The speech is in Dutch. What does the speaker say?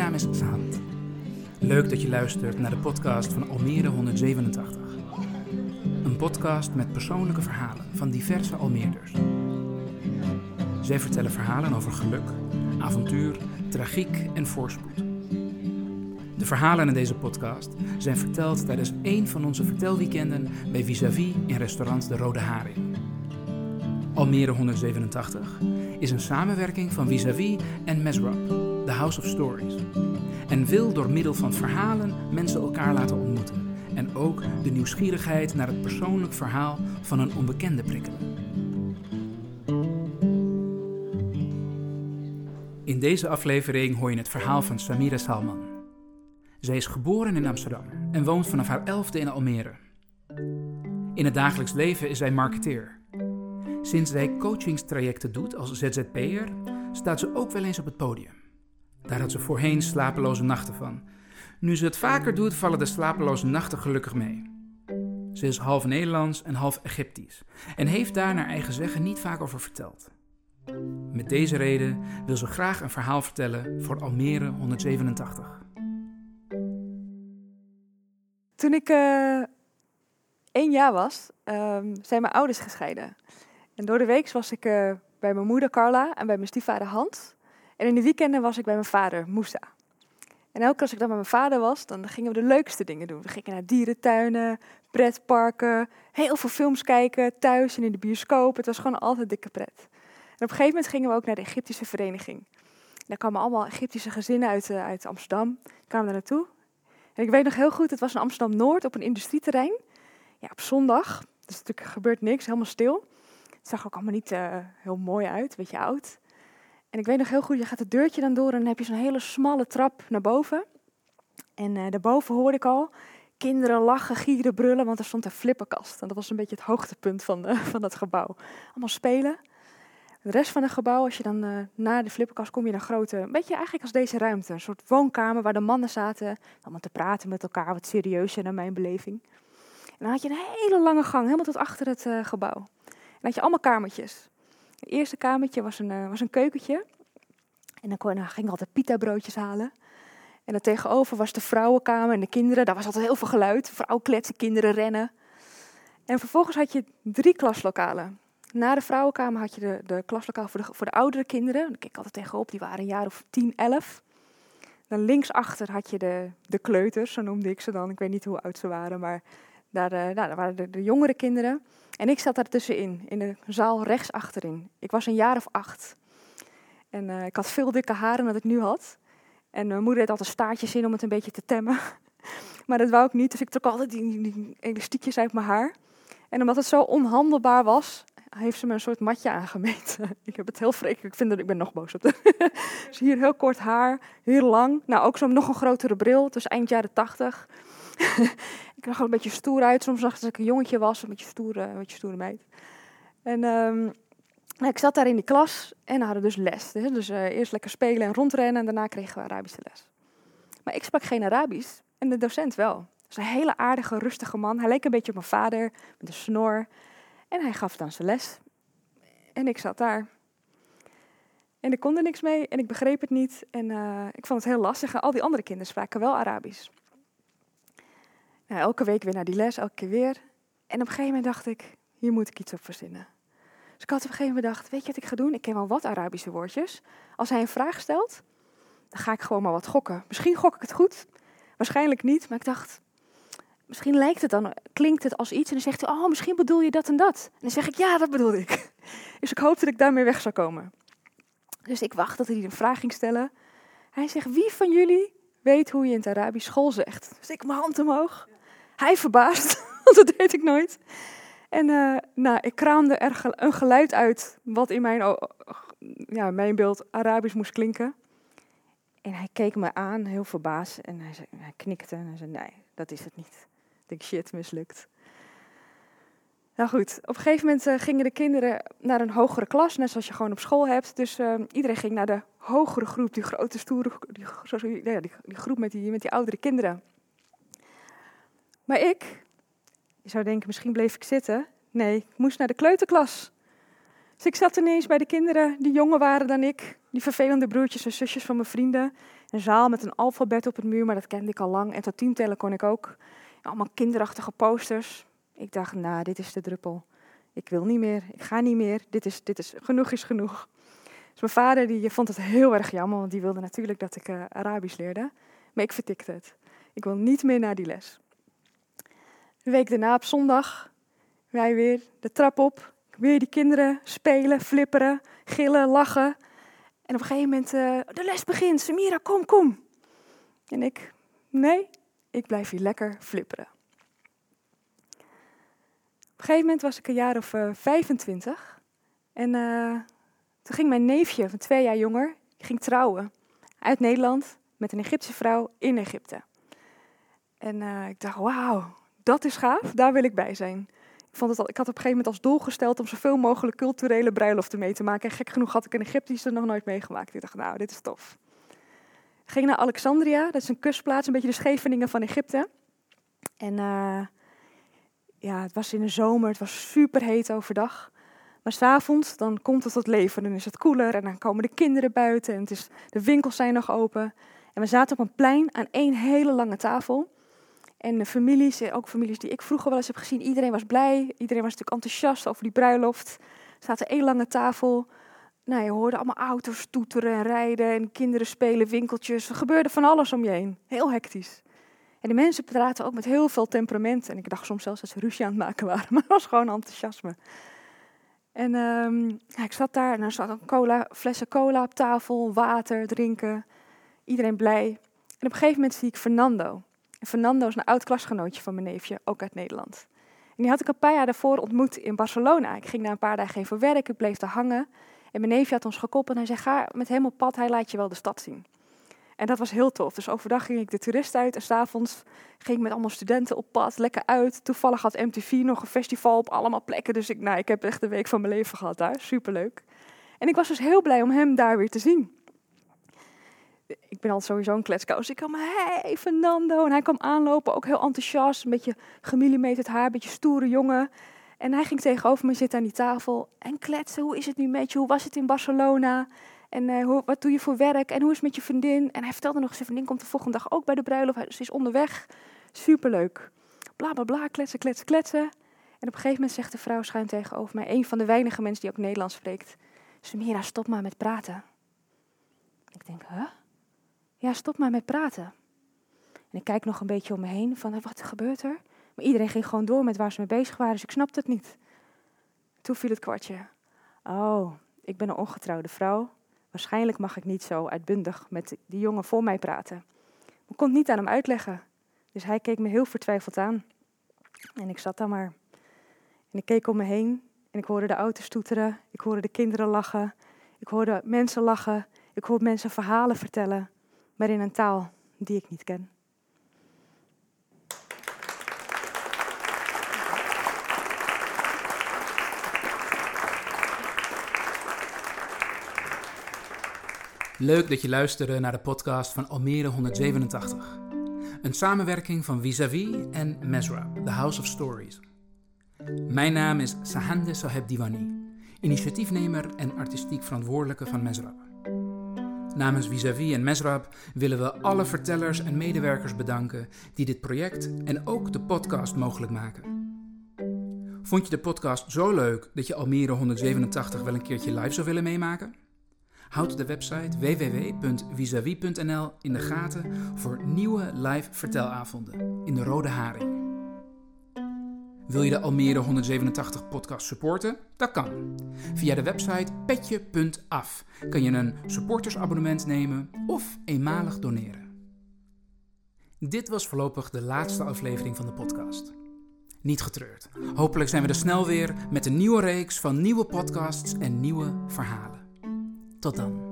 naam is Zahand. Leuk dat je luistert naar de podcast van Almere 187. Een podcast met persoonlijke verhalen van diverse Almeerders. Zij vertellen verhalen over geluk, avontuur, tragiek en voorspoed. De verhalen in deze podcast zijn verteld tijdens één van onze vertelweekenden bij Vis-à-vis in restaurant De Rode Haring. Almere 187 is een samenwerking van Vis-à-vis en Mesrap, The House of Stories. En wil door middel van verhalen mensen elkaar laten ontmoeten. En ook de nieuwsgierigheid naar het persoonlijk verhaal van een onbekende prikkelen. In deze aflevering hoor je het verhaal van Samira Salman. Zij is geboren in Amsterdam en woont vanaf haar elfde in Almere. In het dagelijks leven is zij marketeer. Sinds zij coachingstrajecten doet als ZZP'er, staat ze ook wel eens op het podium. Daar had ze voorheen slapeloze nachten van. Nu ze het vaker doet, vallen de slapeloze nachten gelukkig mee. Ze is half Nederlands en half Egyptisch en heeft daar naar eigen zeggen niet vaak over verteld. Met deze reden wil ze graag een verhaal vertellen voor Almere 187. Toen ik uh, één jaar was, um, zijn mijn ouders gescheiden. En door de week was ik uh, bij mijn moeder Carla en bij mijn stiefvader Hans. En in de weekenden was ik bij mijn vader Moussa. En elke keer als ik dan met mijn vader was, dan gingen we de leukste dingen doen. We gingen naar dierentuinen, pretparken, heel veel films kijken, thuis en in de bioscoop. Het was gewoon altijd dikke pret. En op een gegeven moment gingen we ook naar de Egyptische vereniging. En daar kwamen allemaal Egyptische gezinnen uit, uh, uit Amsterdam, kwamen daar naartoe. En ik weet nog heel goed, het was in Amsterdam-Noord op een industrieterrein. Ja, op zondag, dus natuurlijk gebeurt niks, helemaal stil. Het zag ook allemaal niet uh, heel mooi uit, een beetje oud. En ik weet nog heel goed, je gaat het deurtje dan door en dan heb je zo'n hele smalle trap naar boven. En uh, daarboven hoorde ik al kinderen lachen, gieren, brullen, want er stond een flipperkast. En dat was een beetje het hoogtepunt van, de, van dat gebouw. Allemaal spelen. De rest van het gebouw, als je dan uh, na de flipperkast kom je naar grote, een beetje eigenlijk als deze ruimte. Een soort woonkamer waar de mannen zaten, allemaal te praten met elkaar, wat serieuzer naar mijn beleving. En dan had je een hele lange gang, helemaal tot achter het gebouw. En dan had je allemaal kamertjes. Het eerste kamertje was een, uh, was een keukentje. En dan, kon, dan ging ik altijd pita broodjes halen. En dan tegenover was de vrouwenkamer en de kinderen. Daar was altijd heel veel geluid. Vrouwen kletsen, kinderen rennen. En vervolgens had je drie klaslokalen. Na de vrouwenkamer had je de, de klaslokaal voor de, voor de oudere kinderen. Daar keek ik altijd tegenop, die waren een jaar of 10, 11. Dan linksachter had je de, de kleuters, zo noemde ik ze dan. Ik weet niet hoe oud ze waren, maar daar, uh, nou, daar waren de, jongere kinderen. En ik zat daar tussenin, in de zaal rechts achterin. Ik was een jaar of acht. En uh, ik had veel dikke haren dat ik nu had. En mijn moeder deed altijd staartjes in om het een beetje te temmen. maar dat wou ik niet, dus ik trok altijd die, die elastiekjes uit mijn haar. En omdat het zo onhandelbaar was, heeft ze me een soort matje aangemeten. ik heb het heel vreemd. Ik vind dat ik ben nog boos op dus hier heel kort haar, heel lang. Nou, ook zo'n nog een grotere bril. Was eind jaren tachtig. Ik zag er een beetje stoer uit. Soms dacht ik dat ik een jongetje was, een beetje stoere, een beetje stoere meid. En nou, ik zat daar in die klas en hadden dus les. Dus uh, eerst lekker spelen en rondrennen en daarna kregen we Arabische les. Maar ik sprak geen Arabisch en de docent wel. Dus een hele aardige, rustige man. Hij leek een beetje op mijn vader, met een snor. En hij gaf dan zijn les. En ik zat daar. En ik kon er niks mee en ik begreep het niet. En uh, ik vond het heel lastig. Al die andere kinderen spraken wel Arabisch. Elke week weer naar die les, elke keer weer. En op een gegeven moment dacht ik, hier moet ik iets op verzinnen. Dus ik had op een gegeven moment gedacht, weet je wat ik ga doen? Ik ken wel wat Arabische woordjes. Als hij een vraag stelt, dan ga ik gewoon maar wat gokken. Misschien gok ik het goed, waarschijnlijk niet. Maar ik dacht, misschien lijkt het dan, klinkt het als iets. En dan zegt hij, oh, misschien bedoel je dat en dat. En dan zeg ik, ja, dat bedoel ik. Dus ik hoopte dat ik daarmee weg zou komen. Dus ik wacht tot hij een vraag ging stellen. Hij zegt, wie van jullie weet hoe je in het Arabisch school zegt? Dus ik mijn hand omhoog. Hij verbaasd, want dat deed ik nooit. En uh, nou, ik kraamde er een geluid uit wat in mijn, ja, mijn beeld Arabisch moest klinken. En hij keek me aan, heel verbaasd. En hij, zei, hij knikte en hij zei, nee, dat is het niet. Ik denk, shit, mislukt. Nou goed, op een gegeven moment uh, gingen de kinderen naar een hogere klas, net zoals je gewoon op school hebt. Dus uh, iedereen ging naar de hogere groep, die grote stoere, die, die groep met die, met die oudere kinderen. Maar ik, je zou denken, misschien bleef ik zitten. Nee, ik moest naar de kleuterklas. Dus ik zat ineens bij de kinderen die jonger waren dan ik. Die vervelende broertjes en zusjes van mijn vrienden. Een zaal met een alfabet op het muur, maar dat kende ik al lang. En tot tien tellen kon ik ook. Allemaal kinderachtige posters. Ik dacht, nou, dit is de druppel. Ik wil niet meer, ik ga niet meer. Dit is, dit is, genoeg is genoeg. Dus mijn vader die vond het heel erg jammer, want die wilde natuurlijk dat ik uh, Arabisch leerde. Maar ik vertikte het. Ik wil niet meer naar die les. De week daarna op zondag, wij weer de trap op. Weer die kinderen spelen, flipperen, gillen, lachen. En op een gegeven moment, uh, de les begint. Samira, kom, kom. En ik, nee, ik blijf hier lekker flipperen. Op een gegeven moment was ik een jaar of uh, 25. En uh, toen ging mijn neefje van twee jaar jonger, ging trouwen. Uit Nederland, met een Egyptische vrouw in Egypte. En ik dacht, wauw, dat is gaaf, daar wil ik bij zijn. Ik, vond het al, ik had op een gegeven moment als doel gesteld om zoveel mogelijk culturele bruiloften mee te maken. En gek genoeg had ik een Egyptische nog nooit meegemaakt. Ik dacht, nou, dit is tof. Ik ging naar Alexandria, dat is een kustplaats, een beetje de Scheveningen van Egypte. En uh, ja, het was in de zomer, het was super heet overdag. Maar s'avonds, dan komt het tot leven, dan is het koeler en dan komen de kinderen buiten en het is, de winkels zijn nog open. En we zaten op een plein aan één hele lange tafel. En de families, ook families die ik vroeger wel eens heb gezien, iedereen was blij. Iedereen was natuurlijk enthousiast over die bruiloft. Er zaten één lange tafel. Nou, je hoorde allemaal auto's toeteren en rijden en kinderen spelen, winkeltjes. Er gebeurde van alles om je heen. Heel hectisch. En de mensen praten ook met heel veel temperament. En ik dacht soms zelfs dat ze ruzie aan het maken waren, maar het was gewoon enthousiasme. En um, ja, ik zat daar en er zat een cola, flessen cola op tafel, water, drinken. Iedereen blij. En op een gegeven moment zie ik Fernando. Fernando is een oud klasgenootje van mijn neefje, ook uit Nederland. En die had ik een paar jaar daarvoor ontmoet in Barcelona. Ik ging daar een paar dagen even werken, ik bleef daar hangen. En mijn neefje had ons gekoppeld en hij zei, ga met hem op pad, hij laat je wel de stad zien. En dat was heel tof. Dus overdag ging ik de toerist uit en s'avonds ging ik met allemaal studenten op pad, lekker uit. Toevallig had MTV nog een festival op allemaal plekken. Dus ik, nou, ik heb echt de week van mijn leven gehad daar. Superleuk. En ik was dus heel blij om hem daar weer te zien. Ik ben al sowieso een kletskous. Ik kwam, hey Fernando. En hij kwam aanlopen, ook heel enthousiast. Een beetje gemillimeterd haar, een beetje stoere jongen. En hij ging tegenover me zitten aan die tafel en kletsen. Hoe is het nu met je? Hoe was het in Barcelona? En hoe, wat doe je voor werk? En hoe is het met je vriendin? En hij vertelde nog, zijn vriendin komt de volgende dag ook bij de bruiloft. Ze is onderweg. Superleuk. Bla, bla, bla, kletsen, kletsen, kletsen. En op een gegeven moment zegt de vrouw schuin tegenover mij, een van de weinige mensen die ook Nederlands spreekt. Samira, stop maar met praten. Ik denk, huh? Ja, stop maar met praten. En ik kijk nog een beetje om me heen van, wat gebeurt er? Maar iedereen ging gewoon door met waar ze mee bezig waren, dus ik snapte het niet. Toen viel het kwartje. Oh, ik ben een ongetrouwde vrouw. Waarschijnlijk mag ik niet zo uitbundig met die jongen voor mij praten. Ik kon het niet aan hem uitleggen. Dus hij keek me heel vertwijfeld aan. En ik zat daar maar. En ik keek om me heen en ik hoorde de auto's toeteren. Ik hoorde de kinderen lachen. Ik hoorde mensen lachen. Ik hoorde mensen verhalen vertellen. Maar in een taal die ik niet ken. Leuk dat je luisterde naar de podcast van Almere 187. Een samenwerking van Vis-a-vis en Mesrab, The House of Stories. Mijn naam is Sahande Saheb Diwani, initiatiefnemer en artistiek verantwoordelijke van Mesrab. Namens Vis-a-vis en Mesrab willen we alle vertellers en medewerkers bedanken die dit project en ook de podcast mogelijk maken. Vond je de podcast zo leuk dat je Almere 187 wel een keertje live zou willen meemaken? Houd de website www.visavi.nl in de gaten voor nieuwe live vertelavonden in de Rode Haring. Wil je de Almere 187 podcast supporten? Dat kan. Via de website petje.af kan je een supportersabonnement nemen of eenmalig doneren. Dit was voorlopig de laatste aflevering van de podcast. Niet getreurd. Hopelijk zijn we er snel weer met een nieuwe reeks van nieuwe podcasts en nieuwe verhalen. Tot dan.